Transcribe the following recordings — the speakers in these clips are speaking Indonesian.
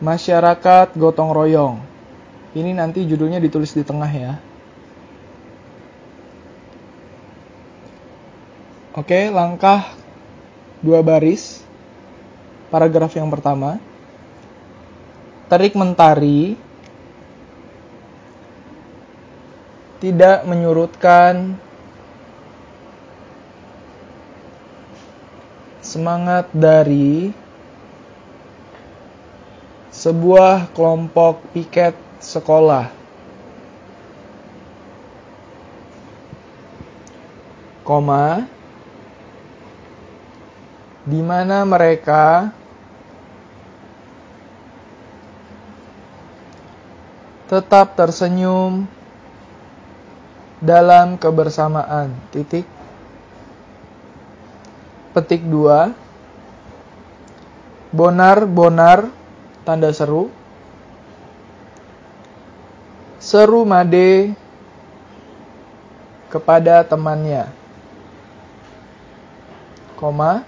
Masyarakat gotong royong. Ini nanti judulnya ditulis di tengah ya. Oke, langkah dua baris. Paragraf yang pertama. Terik mentari tidak menyurutkan semangat dari sebuah kelompok piket sekolah. Koma di mana mereka tetap tersenyum dalam kebersamaan. Titik. Petik 2. Bonar-bonar tanda seru. Seru Made kepada temannya. Koma.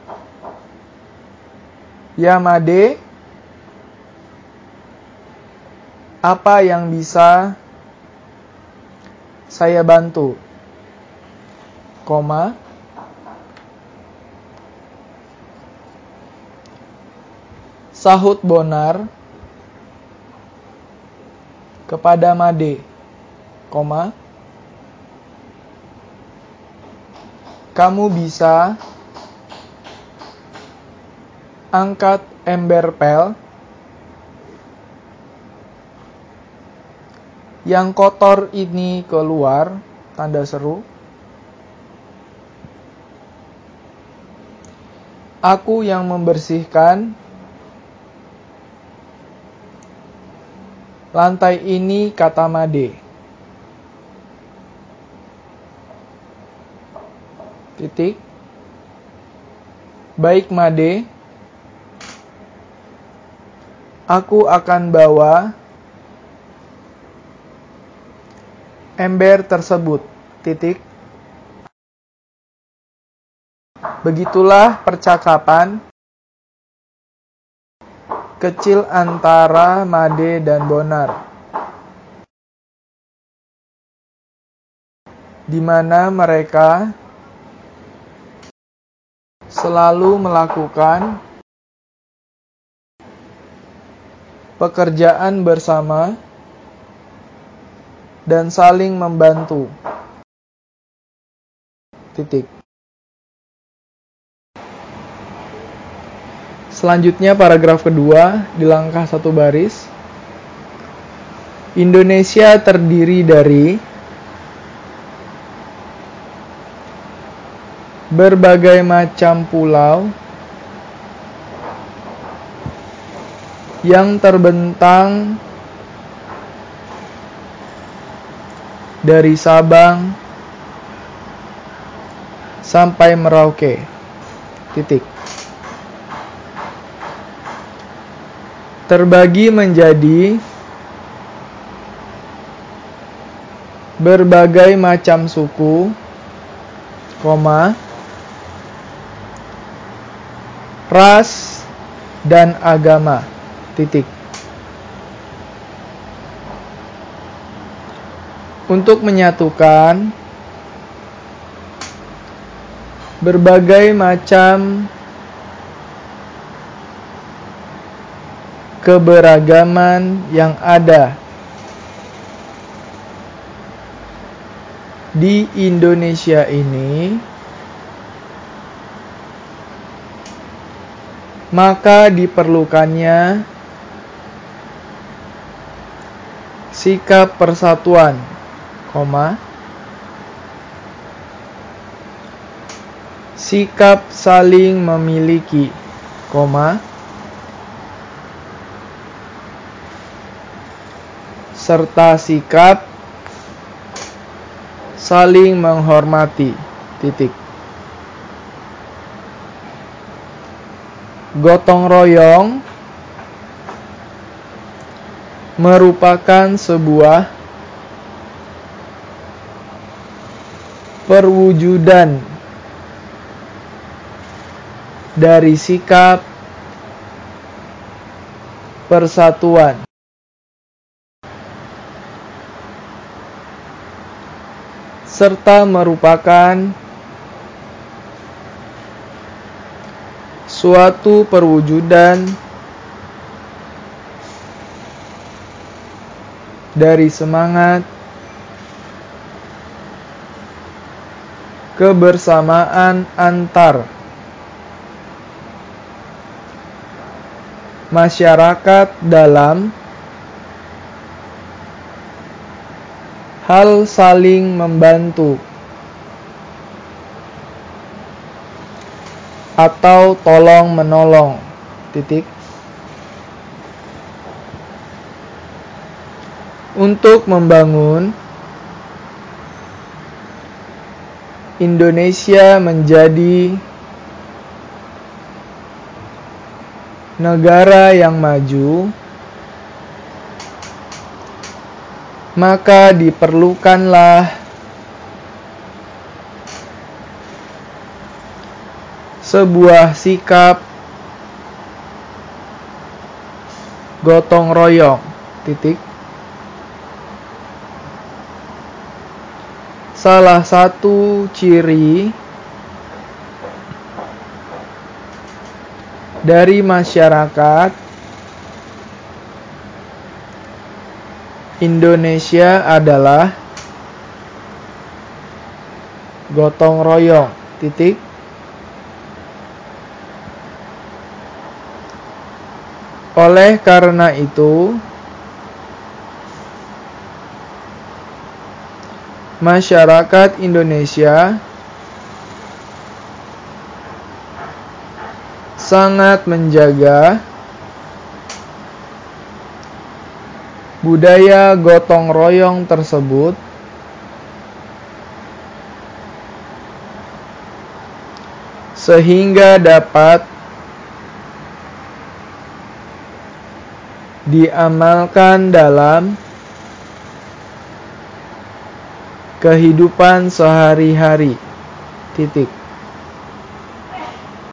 Ya Made, apa yang bisa saya bantu? Koma. Sahut Bonar kepada Made, koma. Kamu bisa angkat ember pel yang kotor ini keluar, tanda seru. Aku yang membersihkan lantai ini, kata Made. Titik. Baik, Made. Aku akan bawa ember tersebut. Titik. Begitulah percakapan kecil antara Made dan Bonar. Di mana mereka selalu melakukan pekerjaan bersama dan saling membantu. Titik. Selanjutnya paragraf kedua di langkah satu baris. Indonesia terdiri dari berbagai macam pulau yang terbentang dari Sabang sampai Merauke. Titik. Terbagi menjadi berbagai macam suku, koma, ras, dan agama. Titik. Untuk menyatukan berbagai macam keberagaman yang ada di Indonesia ini, maka diperlukannya sikap persatuan, koma, sikap saling memiliki, koma, serta sikap saling menghormati. Titik. Gotong royong merupakan sebuah perwujudan dari sikap persatuan serta merupakan suatu perwujudan dari semangat kebersamaan antar masyarakat dalam hal saling membantu atau tolong menolong. Titik. Untuk membangun Indonesia menjadi negara yang maju, maka diperlukanlah sebuah sikap gotong royong. Titik. Salah satu ciri dari masyarakat Indonesia adalah gotong royong. Titik. Oleh karena itu, masyarakat Indonesia sangat menjaga budaya gotong royong tersebut sehingga dapat diamalkan dalam kehidupan sehari-hari. Titik.